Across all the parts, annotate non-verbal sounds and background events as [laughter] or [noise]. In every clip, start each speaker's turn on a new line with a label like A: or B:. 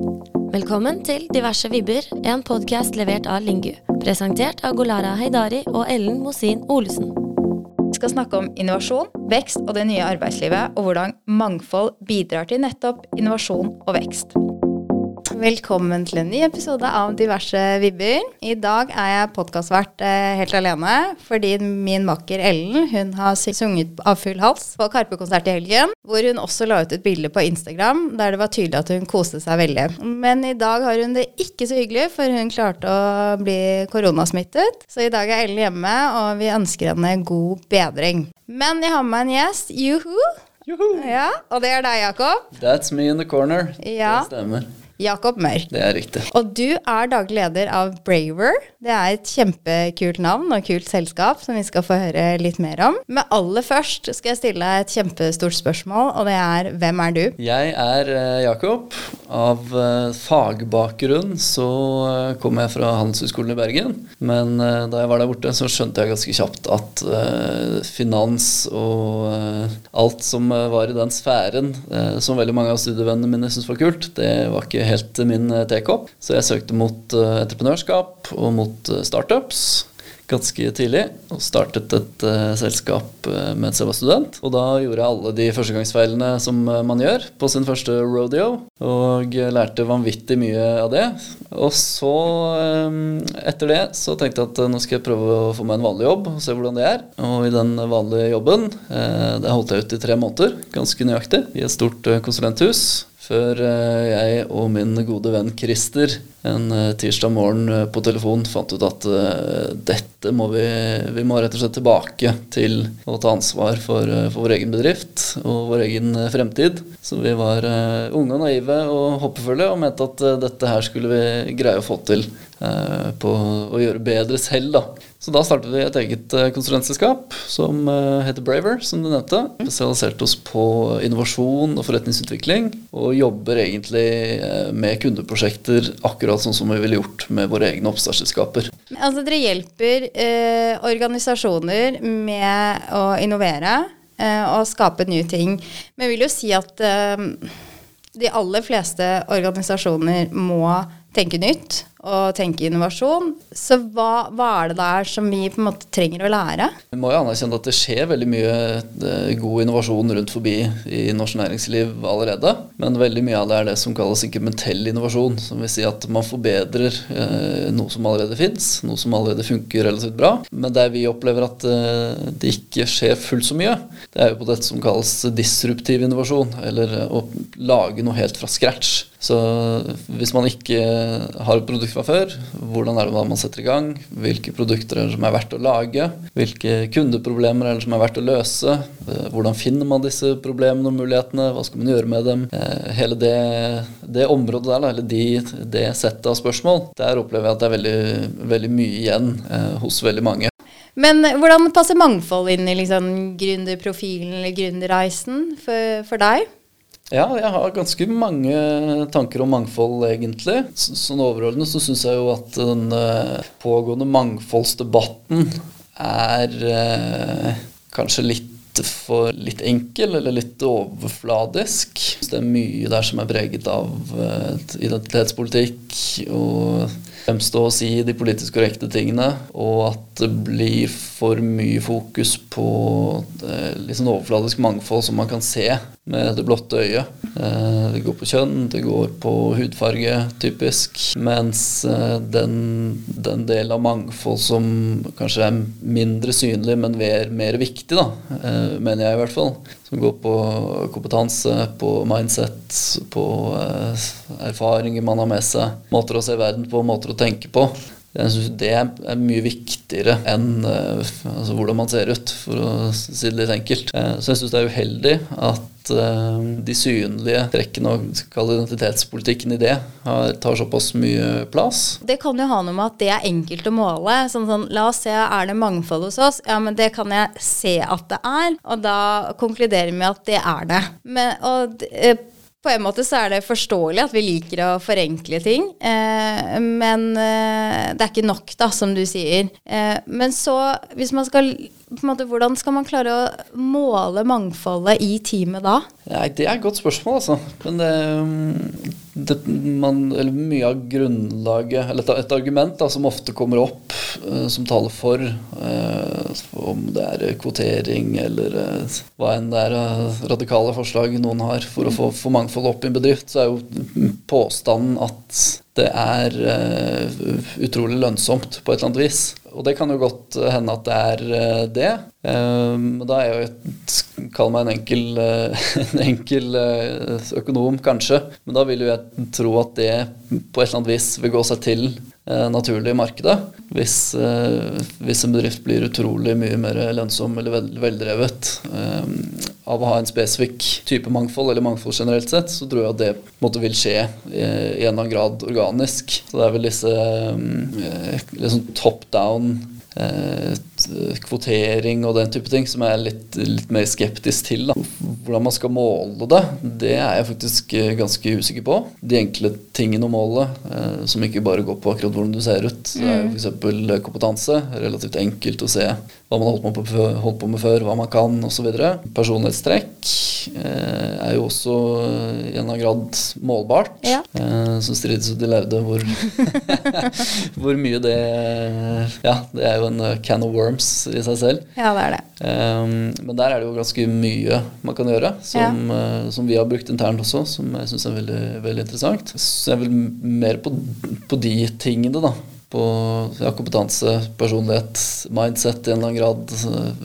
A: Velkommen til Diverse vibber, en podkast levert av Lingu. Presentert av Golara Heidari og Ellen Mosin Olesen.
B: Vi skal snakke om innovasjon, vekst og det nye arbeidslivet, og hvordan mangfold bidrar til nettopp innovasjon og vekst. Velkommen til en ny episode av Diverse vibber. I dag er jeg podkastvert eh, helt alene fordi min makker Ellen hun har sunget av full hals på Karpe-konsert i helgen, hvor hun også la ut et bilde på Instagram der det var tydelig at hun koste seg veldig. Men i dag har hun det ikke så hyggelig, for hun klarte å bli koronasmittet. Så i dag er Ellen hjemme, og vi ønsker henne god bedring. Men jeg har med meg en gjest. Juhu!
C: Juhu.
B: Ja, Og det er deg, Jakob.
C: That's me in the corner.
B: Ja.
C: Det stemmer.
B: Jakob Mørk.
C: Det er riktig.
B: Og du er daglig leder av Braver. Det er et kjempekult navn og kult selskap som vi skal få høre litt mer om. Men aller først skal jeg stille deg et kjempestort spørsmål, og det er hvem er du?
C: Jeg er eh, Jakob. Av eh, fagbakgrunn så eh, kom jeg fra Handelshøyskolen i Bergen. Men da jeg var der borte, så skjønte jeg ganske kjapt at finans og alt som var i den sfæren, som veldig mange av studievennene mine syntes var kult, det var ikke helt min eh, tekopp. Så jeg søkte mot eh, entreprenørskap og mot eh, startups ganske tidlig og startet et uh, selskap eh, mens jeg var student. Og da gjorde jeg alle de førstegangsfeilene som man gjør på sin første rodeo, og lærte vanvittig mye av det. Og så, um, etter det, så tenkte jeg at nå skal jeg prøve å få meg en vanlig jobb og se hvordan det er. Og i den vanlige jobben, det holdt jeg ut i tre måneder, ganske nøyaktig, i et stort konsulenthus. Før eh, jeg og min gode venn Christer en eh, tirsdag morgen eh, på telefon fant ut at dette må vi Vi må rett og slett tilbake til å ta ansvar for, for vår egen bedrift og vår egen fremtid. Så vi var unge og naive og håpefulle og mente at dette her skulle vi greie å få til på å gjøre bedre selv, da. Så da startet vi et eget eh, konsulentselskap som eh, heter Braver, som du nevnte. Spesialiserte oss på innovasjon og forretningsutvikling, og jobber egentlig eh, med kundeprosjekter akkurat sånn som vi ville gjort med våre egne oppstartsselskaper.
B: Altså, dere hjelper eh, organisasjoner med å innovere eh, og skape nye ting. Men jeg vil jo si at eh, de aller fleste organisasjoner må tenke nytt og tenke innovasjon. Så hva, hva er det der som vi på en måte trenger å lære?
C: Vi må jo anerkjenne at det skjer veldig mye eh, god innovasjon rundt forbi i norsk næringsliv allerede. Men veldig mye av det er det som kalles inkrementell innovasjon. Som vil si at man forbedrer eh, noe som allerede fins, noe som allerede funker relativt bra. Men der vi opplever at eh, det ikke skjer fullt så mye, det er jo på dette som kalles disruptiv innovasjon. Eller å lage noe helt fra scratch. Så hvis man ikke har et produkt fra før, hvordan er det man setter i gang? Hvilke produkter er det som er verdt å lage? Hvilke kundeproblemer er det som er verdt å løse? Eh, Hvordan finner man disse problemene og mulighetene? Hva skal man gjøre med dem? Eh, Hele det, det området der, eller de, det settet av spørsmål, der opplever jeg at det er veldig, veldig mye igjen eh, hos veldig mange.
B: Men hvordan passer mangfold inn i liksom gründerprofilen eller gründerreisen for, for deg?
C: Ja, jeg har ganske mange tanker om mangfold, egentlig. Så, sånn overordnet så syns jeg jo at den eh, pågående mangfoldsdebatten er eh, kanskje litt for litt enkel eller litt overfladisk. Det er mye der som er preget av eh, identitetspolitikk og fremstå og si de politisk korrekte tingene, og at det blir for mye fokus på eh, litt sånn overfladisk mangfold som man kan se med det blotte øyet. Eh, Det går på kjønn, det går på hudfarge, typisk. Mens eh, den, den delen av mangfold som kanskje er mindre synlig, men mer, mer viktig, da, mener jeg i hvert fall, som går på kompetanse, på mindset, på erfaringer man har med seg, måter å se verden på, måter å tenke på. Jeg synes Det er mye viktigere enn eh, altså hvordan man ser ut, for å si det litt enkelt. Eh, Så jeg syns det er uheldig at eh, de synlige trekkene og identitetspolitikken i det tar såpass mye plass.
B: Det kan jo ha noe med at det er enkelt å måle. Sånn, sånn, la oss se, er det mangfold hos oss? Ja, men det kan jeg se at det er, og da konkluderer vi med at det er det. Men, og på en måte så er det forståelig at vi liker å forenkle ting, eh, men eh, det er ikke nok, da, som du sier. Eh, men så, hvis man skal på en måte, Hvordan skal man klare å måle mangfoldet i teamet da?
C: Ja, Det er et godt spørsmål, altså. Men det, det, man, eller mye av grunnlaget Eller et, et argument da, som ofte kommer opp uh, som taler for, uh, om det er kvotering eller uh, hva enn det er radikale forslag noen har for å få, for mangfold opp i en bedrift, så er jo påstanden at det er utrolig lønnsomt på et eller annet vis. Og det kan jo godt hende at det er det. Men da er jo et Kall meg en enkel, [laughs] en enkel økonom, kanskje. Men da vil jo jeg tro at det på et eller annet vis vil gå seg til eh, naturlig i markedet. Hvis, eh, hvis, en bedrift blir utrolig mye mer lønnsom eller veldrevet eh, av å ha en spesifikk type mangfold, eller mangfold generelt sett, så tror jeg at det måte, vil skje i, en eller annen grad organisk. Så det er vel disse eh, liksom top down Eh, kvotering og den type ting, som jeg er litt, litt mer skeptisk til. Da. Hvordan man skal måle det, det er jeg faktisk eh, ganske usikker på. De enkle tingene å måle, eh, som ikke bare går på akkurat hvordan du ser ut. Det er jo f.eks. kompetanse. Relativt enkelt å se hva man har holdt på, holdt på med før, hva man kan osv. Personlighetstrekk eh, er jo også i en eller annen grad målbart. Ja. Eh, så strides de lærde hvor, [laughs] [laughs] hvor mye det Ja, det er jo en can of worms i seg selv.
B: Ja, det er det.
C: Um, men der er det jo ganske mye man kan gjøre, som, ja. uh, som vi har brukt internt også, som jeg syns er veldig, veldig, interessant. Så jeg vil mer på, på de tingene, da på ja, kompetanse, personlighet, mindset i en eller annen grad,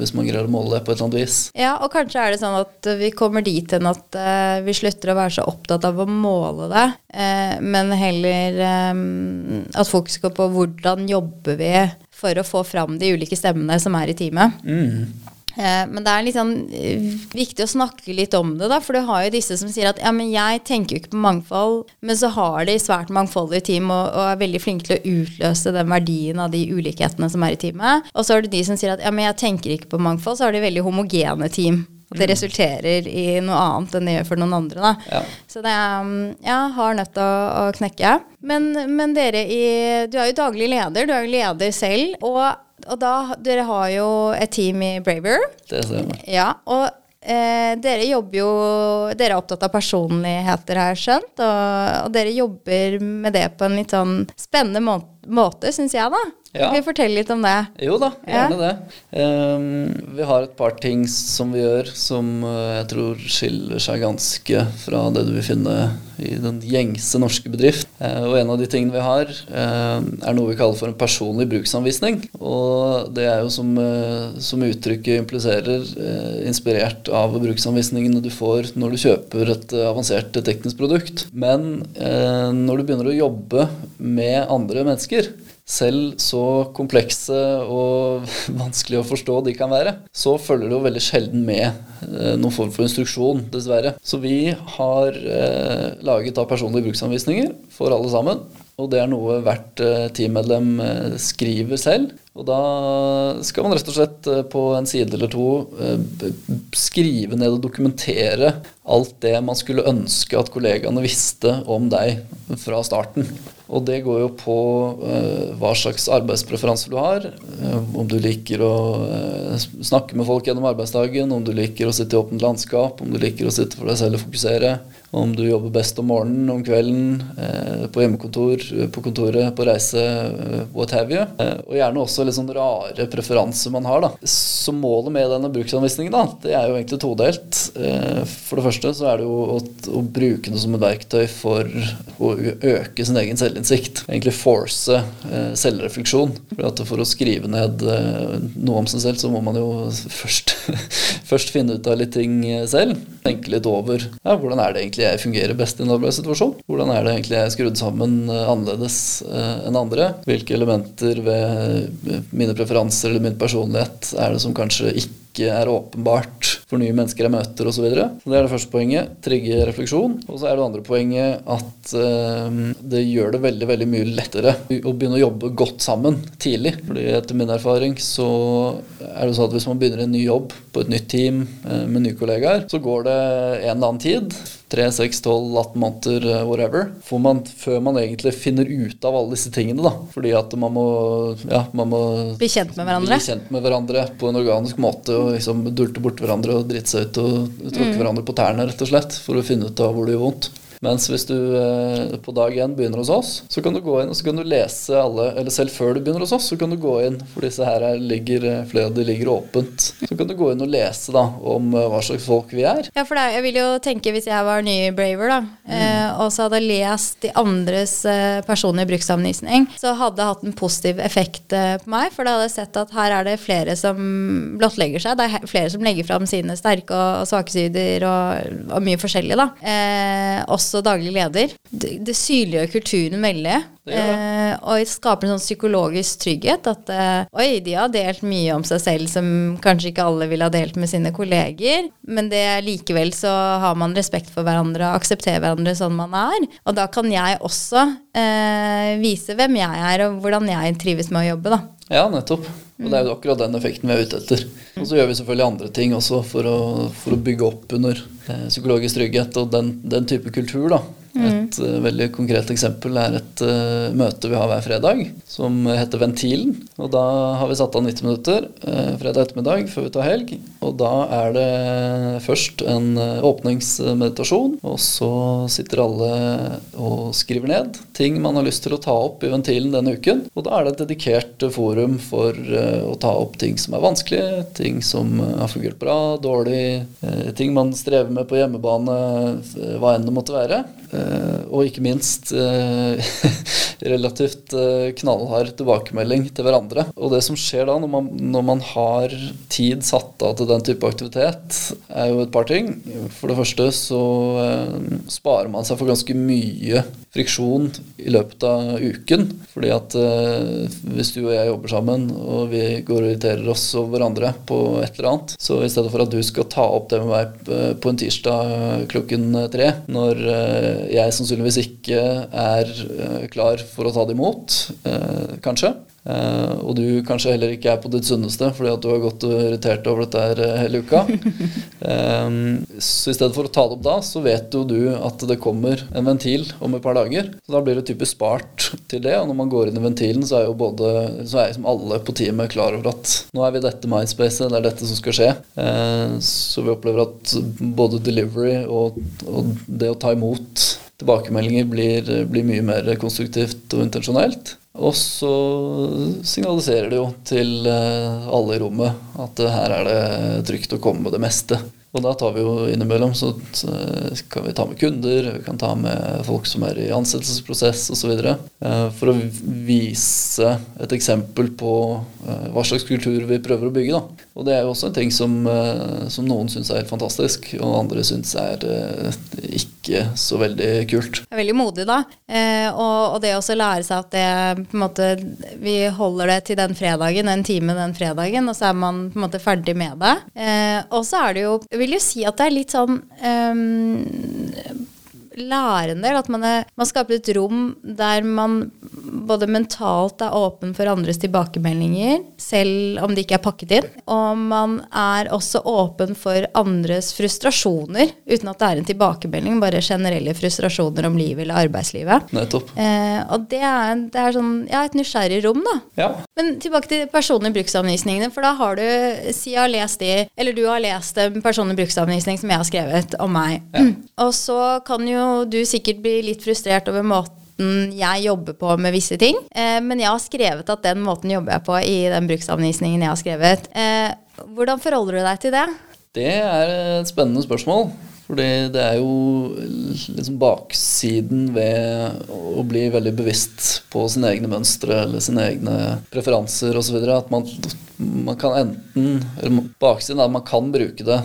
C: hvis man greier å måle det på et eller annet vis.
B: Ja, og kanskje er det sånn at vi kommer dit hen at uh, vi slutter å være så opptatt av å måle det, uh, men heller um, at fokuset går på hvordan jobber vi for å få fram de ulike stemmene som er i teamet. Mm. Eh, men det er litt sånn viktig å snakke litt om det, da, for du har jo disse som sier at ja, men jeg tenker jo ikke på mangfold, men så har de svært mangfoldige team og, og, er veldig flinke til å utløse den verdien av de ulikhetene som er i teamet. Og så har du de som sier at ja, men jeg tenker ikke på mangfold, så har de veldig homogene team. Og det mm. resulterer i noe annet enn det gjør for noen andre. Da. Ja. Så det er ja, hard nøtt å, å knekke. Men, men dere i Du er jo daglig leder, du er jo leder selv. og og da, dere har jo et team i Braver.
C: Det stemmer.
B: Ja, og eh, dere jobber jo Dere er opptatt av personligheter, har jeg skjønt. Og, og, dere jobber med det på en litt sånn spennende måte, måte syns jeg, da. Ja. Kan vi fortelle litt om det?
C: Jo da, gjerne ja. det. Um, vi har et par ting som vi gjør som uh, jeg tror skiller seg ganske fra det du vil finne i den gjengse norske bedrift. Uh, og en av de tingene vi har, uh, er noe vi kaller for en personlig bruksanvisning. Og det er jo som, som uttrykket impliserer, inspirert av bruksanvisningene du får når du kjøper et avansert teknisk produkt. Men når du begynner å jobbe med andre mennesker, selv så komplekse og [laughs] vanskelig å forstå de kan være, så følger det jo veldig sjelden med eh, noen form for instruksjon, dessverre. Så vi har eh, laget da personlige bruksanvisninger for alle sammen. Og det er noe hvert eh, teammedlem eh, skriver selv. Og da skal man rett og slett på en side eller to skrive ned og dokumentere alt det man skulle ønske at kollegaene visste om deg fra starten. Og det går jo på uh, hva slags arbeidspreferanser du har. Uh, om du liker å uh, snakke med folk gjennom arbeidsdagen, om du liker å sitte i åpent landskap, om du liker å sitte for deg selv og fokusere. Om du jobber best om morgenen, om kvelden, på hjemmekontor, på kontoret, på reise, what have you. og gjerne også litt sånn rare preferanser man har. da. Så målet med denne bruksanvisningen da, det er jo egentlig todelt. for det første så er det jo å, å bruke det som et verktøy for å øke sin egen selvinnsikt. Egentlig force eh, selvrefleksjon. For, å skrive ned eh, noe om seg selv, så må man jo først, [laughs] først finne ut av litt ting eh, selv. Tenke litt over ja, hvordan er det egentlig jeg fungerer best i en arbeidssituasjon. Hvordan er det egentlig jeg er skrudd sammen eh, annerledes eh, enn andre. Hvilke elementer ved eh, mine preferanser eller min personlighet er det som kanskje ikke er åpenbart for nye mennesker jeg møter osv. Det er det første poenget. Trigge refleksjon. Og så er det andre poenget at eh, det gjør det veldig veldig mye lettere å begynne å jobbe godt sammen tidlig. Fordi etter min erfaring så er det sånn at hvis man begynner en ny jobb på et nytt team eh, med nye kollegaer, så går det en eller annen tid 3, 6, 12, 18 måneder, eh, whatever. Man, før man egentlig finner ut av alle disse tingene. da. Fordi at man må, ja, man må
B: Bli kjent med hverandre?
C: Bli kjent med hverandre på en organisk måte. Og liksom dulte bort hverandre og drite seg ut og tråkke mm. hverandre på tærne, rett og slett. For å finne ut av hvor det gjør vondt. Mens hvis du eh, på dag én begynner hos oss, så kan du gå inn og så kan du lese alle Eller selv før du begynner hos oss, så kan du gå inn, for disse her ligger, eh, flere av de ligger åpent. Så kan du gå inn og lese da om eh, hva slags folk vi er.
B: Ja, for det, jeg vil jo tenke hvis jeg var ny Braver, da, mm. eh, og så hadde lest de andres eh, personlige bruksanvisning, så hadde det hatt en positiv effekt på meg, for da hadde jeg sett at her er det flere som blottlegger seg. Det er flere som legger fram sine sterke og, og svake sider og, og, mye forskjellig, da. Eh, også daglig leder. Det, det synliggjør kulturen veldig. Eh, og skaper en sånn psykologisk trygghet. At eh, oi, de har delt mye om seg selv som kanskje ikke alle ville ha delt med sine kolleger. Men det likevel så har man respekt for hverandre og aksepterer hverandre sånn man er. Og da kan jeg også eh, vise hvem jeg er, og hvordan jeg trives med å jobbe, da.
C: Ja, nettopp. Og det er jo akkurat den effekten vi er ute etter. Og så gjør vi selvfølgelig andre ting også for å, for å bygge opp under eh, psykologisk trygghet og den, den type kultur, da. Et uh, veldig konkret eksempel er et uh, møte vi har hver fredag som heter Ventilen. Og da har vi satt av 90 minutter uh, fredag ettermiddag før vi tar helg. Og da er det først en åpningsmeditasjon, og så sitter alle og skriver ned ting man har lyst til å ta opp i Ventilen denne uken. Og da er det et dedikert forum for å ta opp ting som er vanskelige, ting som har fungert bra, dårlig, ting man strever med på hjemmebane, hva enn det måtte være. Eh, og ikke minst eh, [laughs] relativt eh, knallhard tilbakemelding til hverandre. Og det som skjer da, når man, når man har tid satt av til den type aktivitet, er jo et par ting. For det første så sparer man seg for ganske mye friksjon i løpet av uken. Fordi at hvis du og jeg jobber sammen, og vi går og irriterer oss over hverandre på et eller annet, så i stedet for at du skal ta opp det med meg på en tirsdag klokken tre, når jeg sannsynligvis ikke er eh, klar for å ta det imot, eh, kanskje. Uh, og du kanskje heller ikke er på ditt sunneste fordi at du har gått og irritert over dette her hele uka. um, [laughs] så i stedet for å ta det opp da, så vet jo du at det kommer en ventil om et par dager. Så da blir det typisk spart til det. Og når man går inn i ventilen, så er jo både så er liksom alle på teamet klar over at nå er vi dette mindspacet, det er dette som skal skje. Uh, så vi opplever at både delivery og, og det å ta imot tilbakemeldinger blir, blir, mye mer konstruktivt og intensjonelt. Og så signaliserer det jo til eh, alle i rommet at her er det trygt å komme med det meste. Og da tar vi jo innimellom så kan vi ta med kunder, vi kan ta med folk som er i ansettelsesprosess osv. Eh, for å vise et eksempel på eh, hva slags kultur vi prøver å bygge. Da. Og det er jo også en ting som, eh, som noen syns er helt fantastisk, og andre syns er ikke så veldig kult.
B: Det er veldig modig, da. Og, det å lære seg at det på en måte Vi holder det til den fredagen, en time den fredagen, og så er man på en måte ferdig med det. Og så er det jo vil jo si at det er litt sånn um, lærende. At man, er, man skaper et rom der man både mentalt er åpen for andres tilbakemeldinger, selv om de ikke er pakket inn. Og man er også åpen for andres frustrasjoner, uten at det er en tilbakemelding, bare generelle frustrasjoner om livet eller arbeidslivet.
C: Nettopp.
B: Eh, og det er, det er, sånn, ja, et nysgjerrig rom, da.
C: Ja.
B: Men tilbake til personlige bruksanvisningene, for da har du, si jeg har lest de, eller du har lest en personlig bruksanvisning som jeg har skrevet om meg. Ja. [clears throat] Og så kan jo du sikkert bli litt frustrert over måten jeg jobber på med visse ting. Eh, men jeg har skrevet at den måten jobber jeg på i den bruksanvisningen jeg har skrevet. Eh, hvordan forholder du deg til det?
C: Det er et spennende spørsmål. Fordi det er jo liksom baksiden ved å bli veldig bevisst på sine egne mønstre eller sine egne preferanser osv. At man, man kan enten eller Baksiden er at man kan bruke det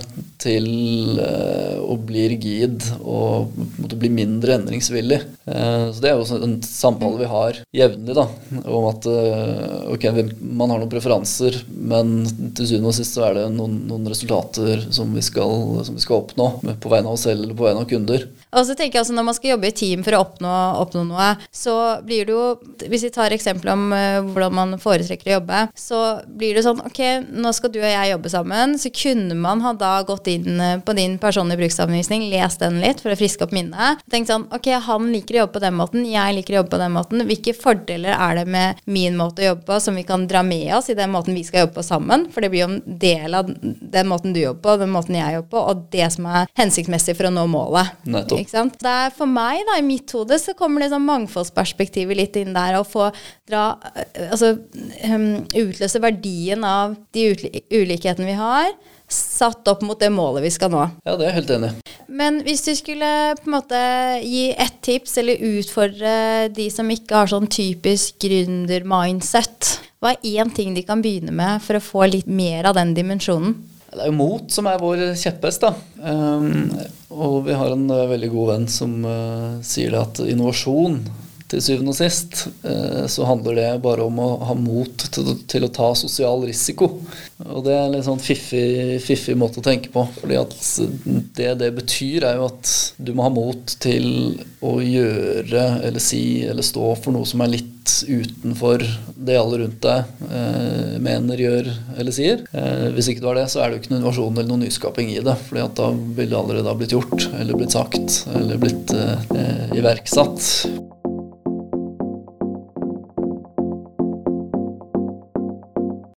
C: til uh, å bli rigid og måtte bli mindre endringsvillig. Uh, så Det er jo en samtale vi har jevnlig, da, om at uh, ok, man har noen preferanser, men til syvende og sist så er det noen, noen resultater som vi, skal, som vi skal oppnå på vegne av oss selv eller på vegne av kunder.
B: Og så tenker jeg altså Når man skal jobbe i team for å oppnå, oppnå noe, så blir det jo Hvis vi tar eksempel om hvordan man foretrekker å jobbe, så blir det sånn Ok, nå skal du og jeg jobbe sammen. Så kunne man ha da gått inn din, på din personlige bruksanvisning, les den litt for å friske opp minnet. Tenk sånn Ok, han liker å jobbe på den måten, jeg liker å jobbe på den måten. Hvilke fordeler er det med min måte å jobbe på som vi kan dra med oss i den måten vi skal jobbe på sammen? For det blir jo en del av den måten du jobber på, den måten jeg jobber på, og det som er hensiktsmessig for å nå målet.
C: Nettopp.
B: Ikke sant? Det er for meg, da, i mitt hode, så kommer det sånn mangfoldsperspektivet litt inn der, og få dra Altså um, utløse verdien av de ulikhetene vi har satt opp mot det målet vi skal nå.
C: Ja, det er jeg helt enig.
B: Men hvis du skulle på en måte gi ett tips, eller utfordre de som ikke har sånn typisk gründer-mindset, hva er én ting de kan begynne med for å få litt mer av den dimensjonen?
C: Det er jo mot som er vår kjepphest, da. Um, og vi har en uh, veldig god venn som uh, sier det at innovasjon til syvende og sist eh, så handler det bare om å ha mot til, å ta sosial risiko. Og det er en litt sånn fiffig, fiffig måte å tenke på. fordi at det det betyr, er jo at du må ha mot til å gjøre eller si eller stå for noe som er litt utenfor det alle rundt deg eh, mener, gjør eller sier. Eh, hvis ikke du har det, så er det jo ikke noen innovasjon eller noen nyskaping i det. fordi at da ville det allerede ha blitt gjort eller blitt sagt eller blitt eh, iverksatt.